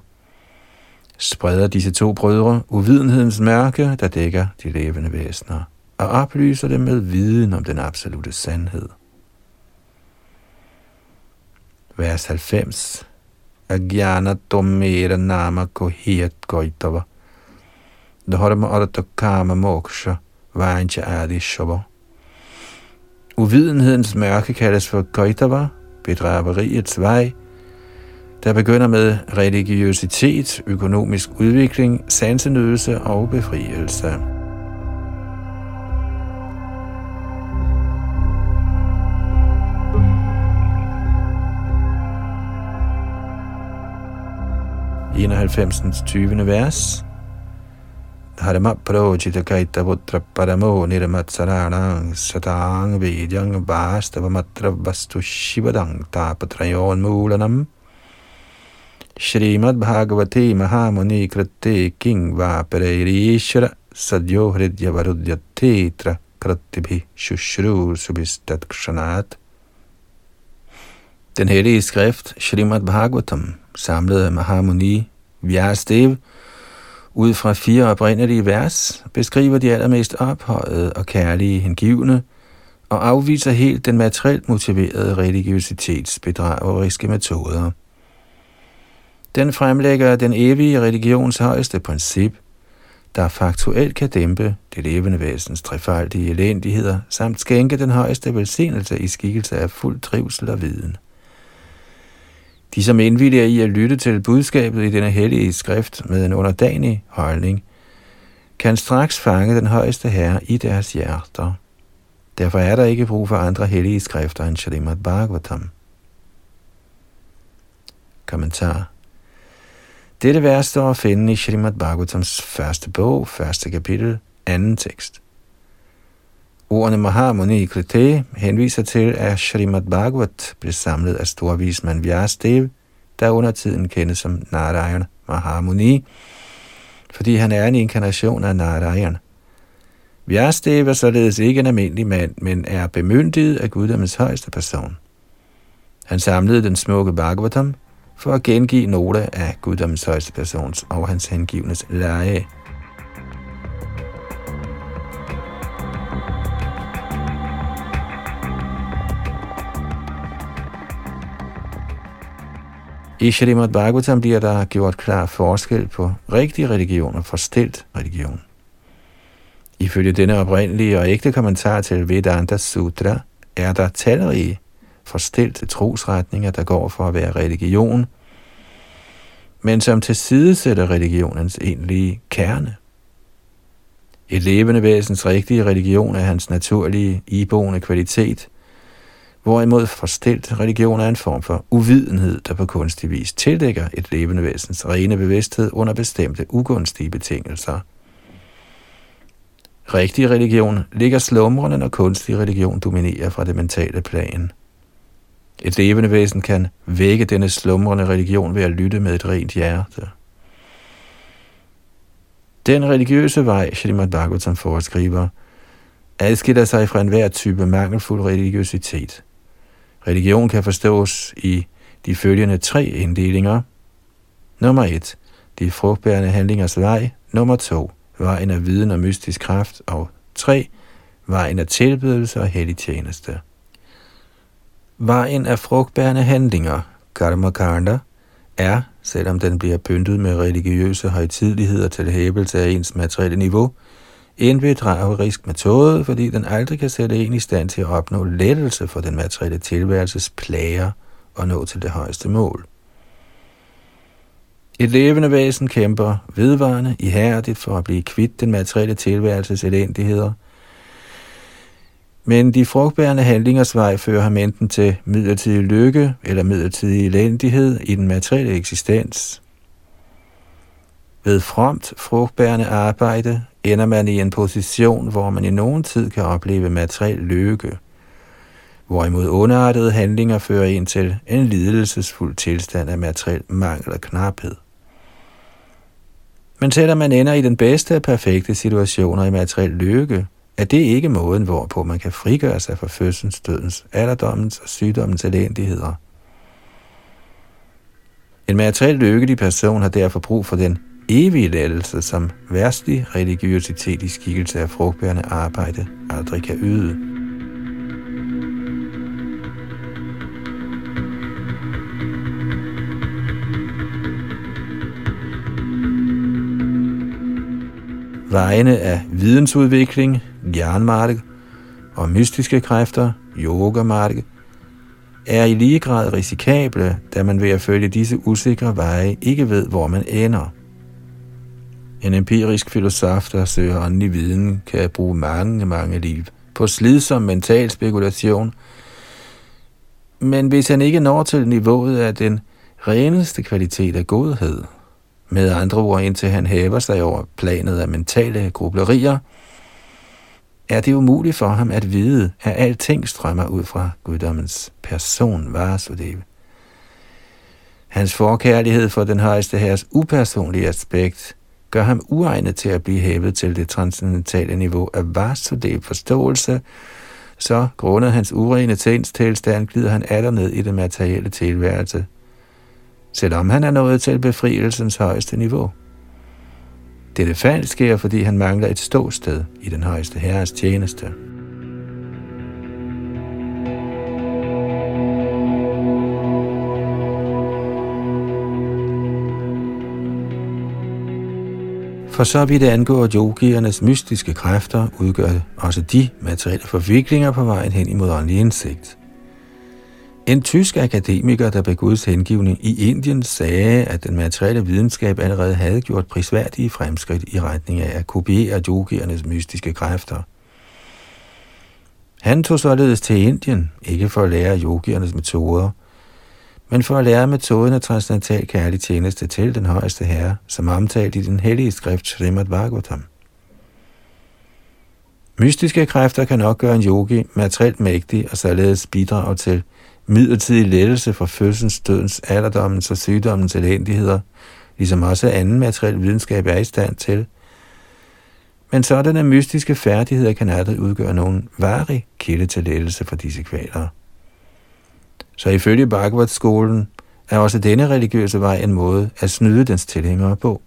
spreder disse to brødre uvidenhedens mørke, der dækker de levende væsener. og oplyser dem med viden om den absolute sandhed. Vers 90 Agyana tomera nama kohet goitava Dharma arata kama moksha Vajncha adi shava Uvidenhedens mørke kaldes for Goitava, bedrageriets vej, der begynder med religiøsitet, økonomisk udvikling, sansenydelse og befrielse. 91. 20. vers Harma projita kaita putra paramo nirmatsaranang satang vidyang vastava matra vastu shivadang tapatrayon mulanam Shrimad Bhagavati Mahamuni Kritte King Vapareirishra Sadyo Hridya Varudyatetra Kratibhi Shushru Subhistat Kshanat den hellige skrift Srimad Bhagavatam samlede Mahamuni Vyasdev ud fra fire oprindelige vers beskriver de allermest ophøjede og kærlige hengivne og afviser helt den materielt motiverede religiøsitetsbedrageriske metoder. Den fremlægger den evige religions højeste princip, der faktuelt kan dæmpe det levende væsens trefaldige elendigheder, samt skænke den højeste velsignelse i skikkelse af fuld trivsel og viden. De, som indvilliger i at lytte til budskabet i denne hellige skrift med en underdanig holdning, kan straks fange den højeste herre i deres hjerter. Derfor er der ikke brug for andre hellige skrifter end Shalimat Bhagavatam. Kommentar dette vers står at finde i Shrimad Bhagavatams første bog, første kapitel, anden tekst. Ordene Mahamuni Krite henviser til, at Srimad Bhagavat blev samlet af storvismand Vyasdev, der under tiden kendes som Narayan Mahamuni, fordi han er en inkarnation af Narayan. Vyasdev er således ikke en almindelig mand, men er bemyndiget af guddommens højeste person. Han samlede den smukke Bhagavatam, for at gengive nogle af guddommens højeste persons og hans hengivnes lege. I Shrimad Bhagavatam bliver der gjort klar forskel på rigtig religion og forstilt religion. Ifølge denne oprindelige og ægte kommentar til Vedanta Sutra er der talrige forstilte trosretninger, der går for at være religion, men som tilsidesætter religionens egentlige kerne. Et levende væsens rigtige religion er hans naturlige, iboende kvalitet, hvorimod forstilt religion er en form for uvidenhed, der på kunstig vis tildækker et levende væsens rene bevidsthed under bestemte ugunstige betingelser. Rigtig religion ligger slumrende, når kunstig religion dominerer fra det mentale plan. Et levende væsen kan vække denne slumrende religion ved at lytte med et rent hjerte. Den religiøse vej, Srimad Bhagavatam foreskriver, adskiller sig fra enhver type mangelfuld religiøsitet. Religion kan forstås i de følgende tre inddelinger. Nummer 1. De frugtbærende handlingers vej. Nummer 2. Vejen af viden og mystisk kraft. Og 3. Vejen af tilbydelse og hellig tjeneste. Vejen af frugtbærende handlinger, karma kanda, er, selvom den bliver pyntet med religiøse højtidligheder til hævelse af ens materielle niveau, en bedragerisk metode, fordi den aldrig kan sætte en i stand til at opnå lettelse for den materielle tilværelses plager og nå til det højeste mål. Et levende væsen kæmper vedvarende ihærdigt for at blive kvitt den materielle tilværelses elendigheder – men de frugtbærende handlingers vej fører ham enten til midlertidig lykke eller midlertidig elendighed i den materielle eksistens. Ved fromt frugtbærende arbejde ender man i en position, hvor man i nogen tid kan opleve materiel lykke, hvorimod underartede handlinger fører en til en lidelsesfuld tilstand af materiel mangel og knaphed. Men selvom man ender i den bedste af perfekte situationer i materiel lykke, er det ikke måden, hvorpå man kan frigøre sig fra fødsels, dødens, alderdommens og sygdommens elendigheder. En materielt lykkelig person har derfor brug for den evige lettelse, som værstlig religiøsitet i skikkelse af frugtbærende arbejde aldrig kan yde. Vejene af vidensudvikling, jernmark og mystiske kræfter, yogamark, er i lige grad risikable, da man ved at følge disse usikre veje ikke ved, hvor man ender. En empirisk filosof, der søger åndelig viden, kan bruge mange, mange liv på slidsom mental spekulation, men hvis han ikke når til niveauet af den reneste kvalitet af godhed, med andre ord indtil han hæver sig over planet af mentale grublerier, er det umuligt for ham at vide, at alting strømmer ud fra guddommens person, Vasudeva. Hans forkærlighed for den højeste herres upersonlige aspekt gør ham uegnet til at blive hævet til det transcendentale niveau af Vasudev forståelse, så grundet hans urene sindstilstand glider han aller ned i det materielle tilværelse, selvom han er nået til befrielsens højeste niveau. Dette fald sker, fordi han mangler et ståsted i den højeste herres tjeneste. For så vidt angår yogiernes mystiske kræfter, udgør også de materielle forviklinger på vejen hen imod åndelig indsigt. En tysk akademiker, der blev Guds hengivning i Indien, sagde, at den materielle videnskab allerede havde gjort prisværdige fremskridt i retning af at kopiere yogiernes mystiske kræfter. Han tog således til Indien, ikke for at lære yogiernes metoder, men for at lære metoden af transcendental kærlig tjeneste til den højeste herre, som omtalt i den hellige skrift Srimad Bhagavatam. Mystiske kræfter kan nok gøre en yogi materielt mægtig og således bidrage til midlertidig lettelse fra fødselens, dødens, alderdommens og sygdommens elendigheder, ligesom også anden materiel videnskab er i stand til. Men sådanne mystiske færdigheder kan aldrig udgøre nogen varig kilde til lettelse for disse kvaler. Så ifølge Bhagavad-skolen er også denne religiøse vej en måde at snyde dens tilhængere på.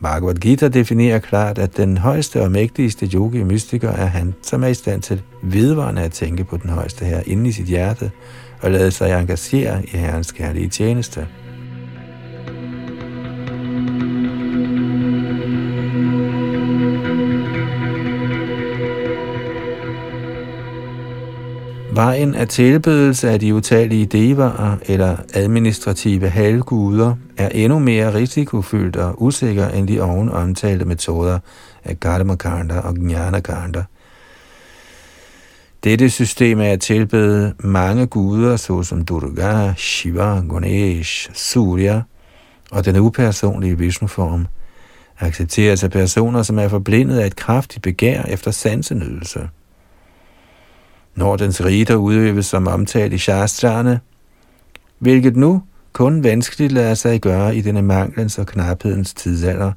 Bhagavad Gita definerer klart, at den højeste og mægtigste yogi mystiker er han, som er i stand til vedvarende at tænke på den højeste her inde i sit hjerte og lade sig engagere i herrens kærlige tjeneste. Vejen af tilbedelse af de utallige devaer eller administrative halvguder er endnu mere risikofyldt og usikker end de oven omtalte metoder af Karmakanda og Gnanakanda. Dette system er at tilbede mange guder, såsom Durga, Shiva, Ganesh, Surya og den upersonlige Vishnu-form, accepteres af personer, som er forblindet af et kraftigt begær efter sansenydelse. Når dens riter udøves som omtalt i shastrene, hvilket nu kun vanskeligt lader sig gøre i denne manglens og knaphedens tidsalder,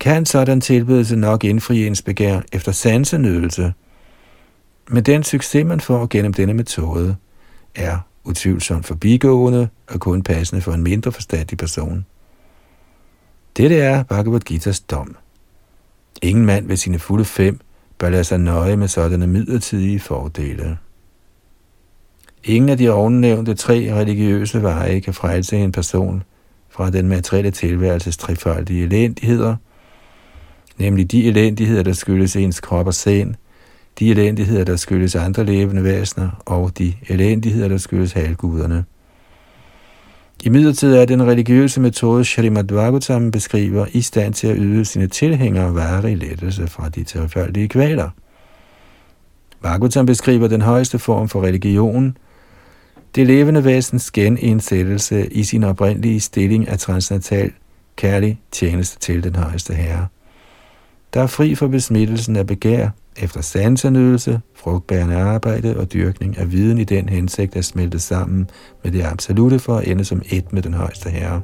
kan sådan tilbedelse nok indfri ens begær efter sansenydelse. Men den succes, man får gennem denne metode, er utvivlsomt forbigående og kun passende for en mindre forstandig person. Dette er Bhagavad Gita's dom. Ingen mand ved sine fulde fem bør lade sig nøje med sådanne midlertidige fordele. Ingen af de ovennævnte tre religiøse veje kan frelse en person fra den materielle tilværelses trefoldige elendigheder, nemlig de elendigheder, der skyldes ens krop og sind, de elendigheder, der skyldes andre levende væsener, og de elendigheder, der skyldes halvguderne. I midlertid er den religiøse metode Srimad Bhagavatam beskriver i stand til at yde sine tilhængere varig lettelse fra de tilfældige kvaler. Bhagavatam beskriver den højeste form for religion, det levende væsens genindsættelse i sin oprindelige stilling af transnatal kærlig tjeneste til den højeste herre. Der er fri for besmittelsen af begær, efter sansenydelse, frugtbærende arbejde og dyrkning af viden i den hensigt at smelte sammen med det absolute for at ende som et med den højeste herre.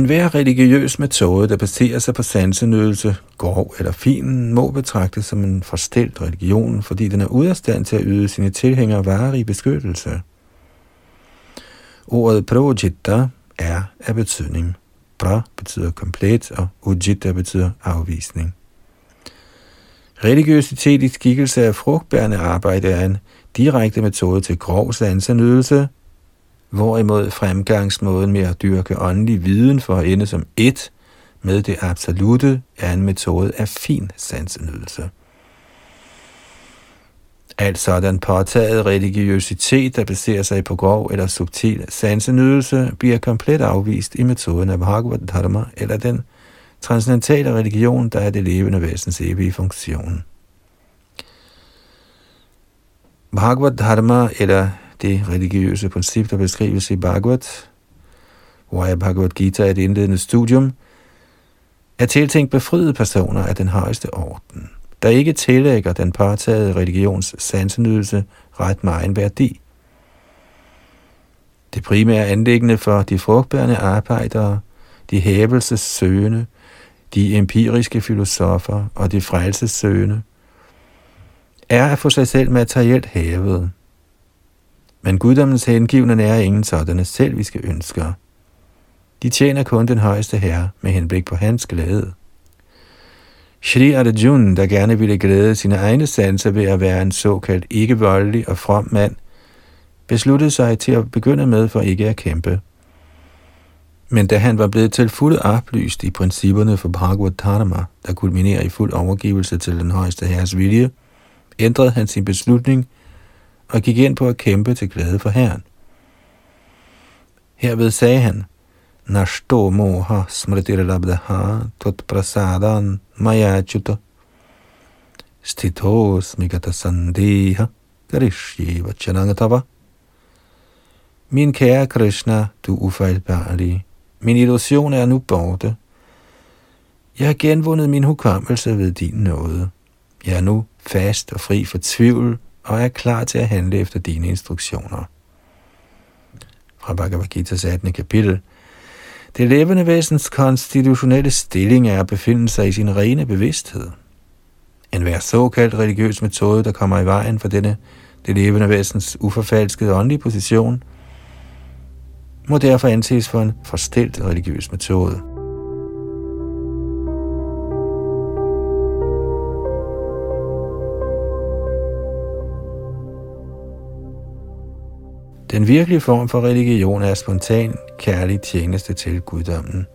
En hver religiøs metode, der baserer sig på sansenydelse, grov eller fin, må betragtes som en forstilt religion, fordi den er ude af stand til at yde sine tilhængere varig beskyttelse. Ordet projitta er af betydning. Pra betyder komplet, og ujita betyder afvisning. Religiøsitet i skikkelse af frugtbærende arbejde er en direkte metode til grov sansenydelse, hvorimod fremgangsmåden med at dyrke åndelig viden for at ende som et med det absolute er en metode af fin sansenydelse. Alt sådan påtaget religiøsitet, der baserer sig på grov eller subtil sansenydelse, bliver komplet afvist i metoden af Bhagavad Dharma eller den transcendentale religion, der er det levende væsens evige funktion. Bhagavad Dharma, eller det religiøse princip, der beskrives i Bhagavad, hvor er Bhagavad Gita et indledende studium, er tiltænkt befriede personer af den højeste orden, der ikke tillægger den partagede religions sansenydelse ret meget værdi. Det primære anlæggende for de frugtbærende arbejdere, de hævelsessøgende, de empiriske filosofer og de frelsessøgende, er at få sig selv materielt hævet. Men guddommens hengivne er ingen sådanne selviske ønsker. De tjener kun den højeste herre med henblik på hans glæde. Shri Arjuna, der gerne ville glæde sine egne sanser ved at være en såkaldt ikke-voldelig og from mand, besluttede sig til at begynde med for ikke at kæmpe. Men da han var blevet til fulde oplyst i principperne for Bhagavad Dharma, der kulminerer i fuld overgivelse til den højeste herres vilje, ændrede han sin beslutning og gik ind på at kæmpe til glæde for Herren. Herved sagde han, Nashto moha smritirabdaha tot prasadan mayachuta stitos smigata sandeha garishye vachanangatava. Min kære Krishna, du ufejlbarlige, min illusion er nu borte. Jeg har genvundet min hukommelse ved din nåde. Jeg er nu fast og fri for tvivl og er klar til at handle efter dine instruktioner. Fra Bhagavad Gita's 18. kapitel. Det levende væsens konstitutionelle stilling er at befinde sig i sin rene bevidsthed. En hver såkaldt religiøs metode, der kommer i vejen for denne det levende væsens uforfalskede åndelige position, må derfor anses for en forstilt religiøs metode. Den virkelige form for religion er spontan, kærlig tjeneste til guddommen.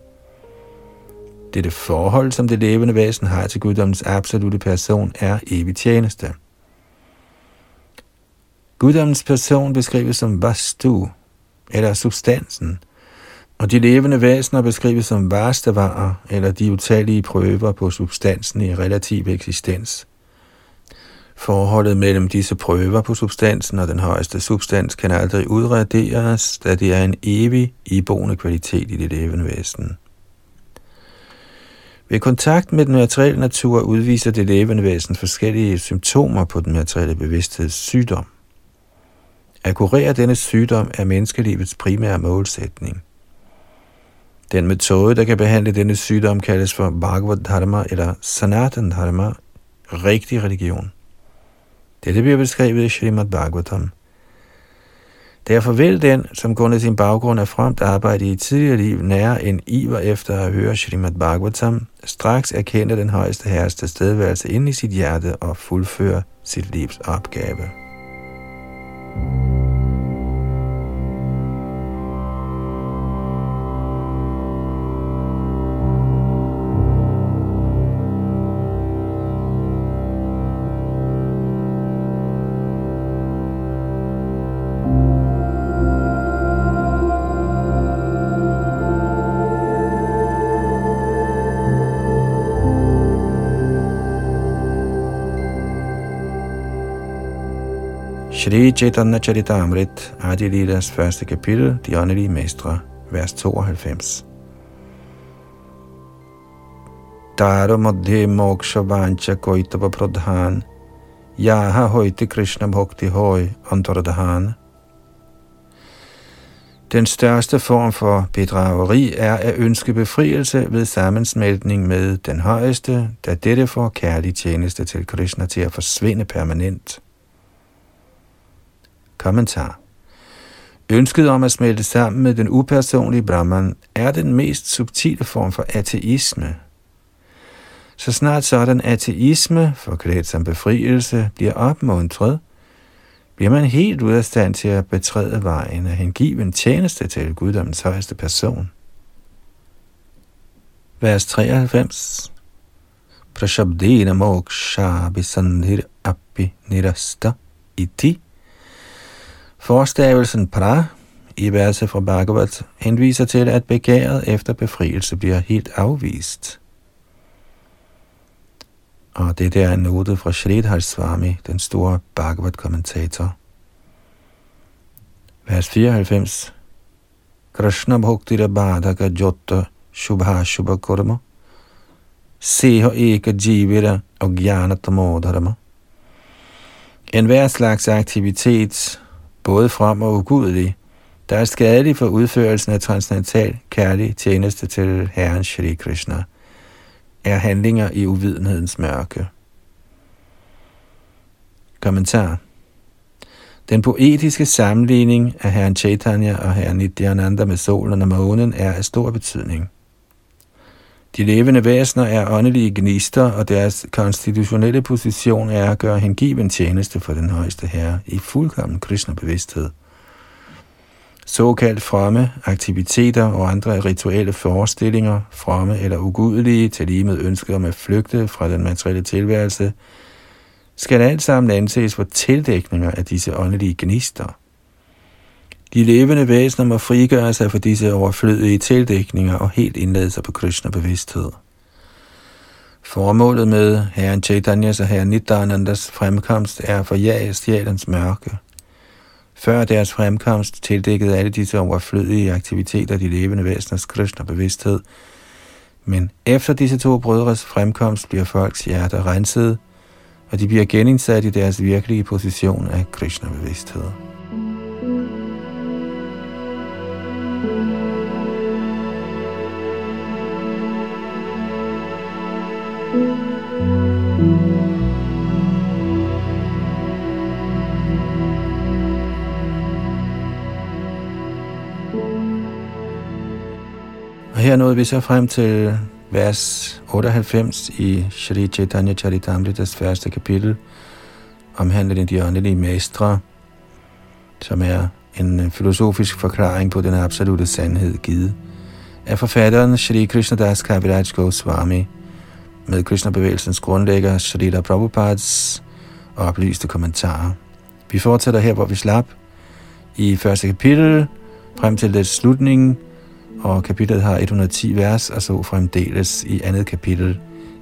Dette forhold, som det levende væsen har til guddommens absolute person, er evig tjeneste. Guddommens person beskrives som vastu, eller substansen, og de levende væsener beskrives som varstavarer, eller de utallige prøver på substansen i relativ eksistens – Forholdet mellem disse prøver på substansen og den højeste substans kan aldrig udraderes, da det er en evig, iboende kvalitet i det levende væsen. Ved kontakt med den materielle natur udviser det levende væsen forskellige symptomer på den materielle bevidstheds sygdom. At kurere denne sygdom er menneskelivets primære målsætning. Den metode, der kan behandle denne sygdom, kaldes for Bhagavad Dharma eller Sanatan Dharma, rigtig religion. Dette bliver beskrevet i Srimad Bhagavatam. Derfor vil den, som grundet sin baggrund er fremt arbejde i et tidligere liv, nære en iver efter at høre Srimad Bhagavatam, straks erkende den højeste herres tilstedeværelse ind i sit hjerte og fuldføre sit livs opgave. Shri Chaitanya Charitamrit, Adi Lilas første kapitel, De åndelige mestre, vers 92. Taro madhe moksha vancha koitava pradhan, yaha hoiti Krishna bhakti hoy antaradhan. Den største form for bedrageri er at ønske befrielse ved sammensmeltning med den højeste, da dette får kærlig tjeneste til Krishna til at forsvinde permanent. Kommentar Ønsket om at smelte sammen med den upersonlige Brahman er den mest subtile form for ateisme. Så snart sådan ateisme, forklædt som befrielse, bliver opmuntret, bliver man helt ud af stand til at betræde vejen og hengive en tjeneste til guddommens højeste person. Vers 93 Prashabdena moksha bisandhir api nirasta iti Forstavelsen pra i verset fra Bhagavat henviser til, at begæret efter befrielse bliver helt afvist. Og det der er notet fra Sridhar Swami, den store Bhagavat-kommentator. Vers 94. Krishna bhakti badhaka jotta shubha shubha kurma seha eka jivira og jnana tamodharma. En hver slags aktivitet, både frem og ugudelig, der er skadelig for udførelsen af transcendental kærlig tjeneste til Herren Shri Krishna – er handlinger i uvidenhedens mørke. Kommentar Den poetiske sammenligning af herren Chaitanya og herren Nityananda med solen og månen er af stor betydning. De levende væsener er åndelige gnister, og deres konstitutionelle position er at gøre hengiven tjeneste for den højeste herre i fuldkommen Krishna-bevidsthed – Såkaldt fromme aktiviteter og andre rituelle forestillinger, fromme eller ugudelige, til lige med ønsket om at flygte fra den materielle tilværelse, skal alt sammen anses for tildækninger af disse åndelige gnister. De levende væsener må frigøre sig fra disse overflødige tildækninger og helt indlade sig på Krishna-bevidsthed. Formålet med herren Chaitanyas og herren Nityanandas fremkomst er at forjage sjælens mørke – før deres fremkomst tildækkede alle disse overflødige aktiviteter de levende væseners Krishna bevidsthed. Men efter disse to brødres fremkomst bliver folks hjerter renset, og de bliver genindsat i deres virkelige position af Krishna bevidsthed. Her nåede vi så frem til vers 98 i Shri Chaitanya Charitamritas første kapitel, omhandlende de åndelige mestre, som er en øh, filosofisk forklaring på den absolute sandhed givet af forfatteren Shri Krishnadas Kaviraj Goswami med Krishna-bevægelsens grundlægger Srila Prabhupads oplyste kommentarer. Vi fortsætter her, hvor vi slap i første kapitel, frem til det slutning, og kapitlet har 110 vers, og så fremdeles i andet kapitel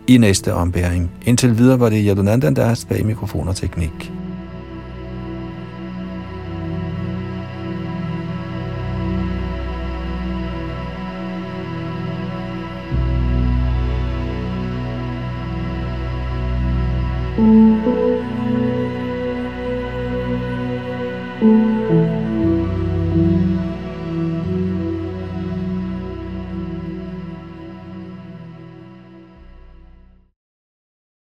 i næste ombæring. Indtil videre var det Yadunandan, der er bag mikrofon og teknik. thank you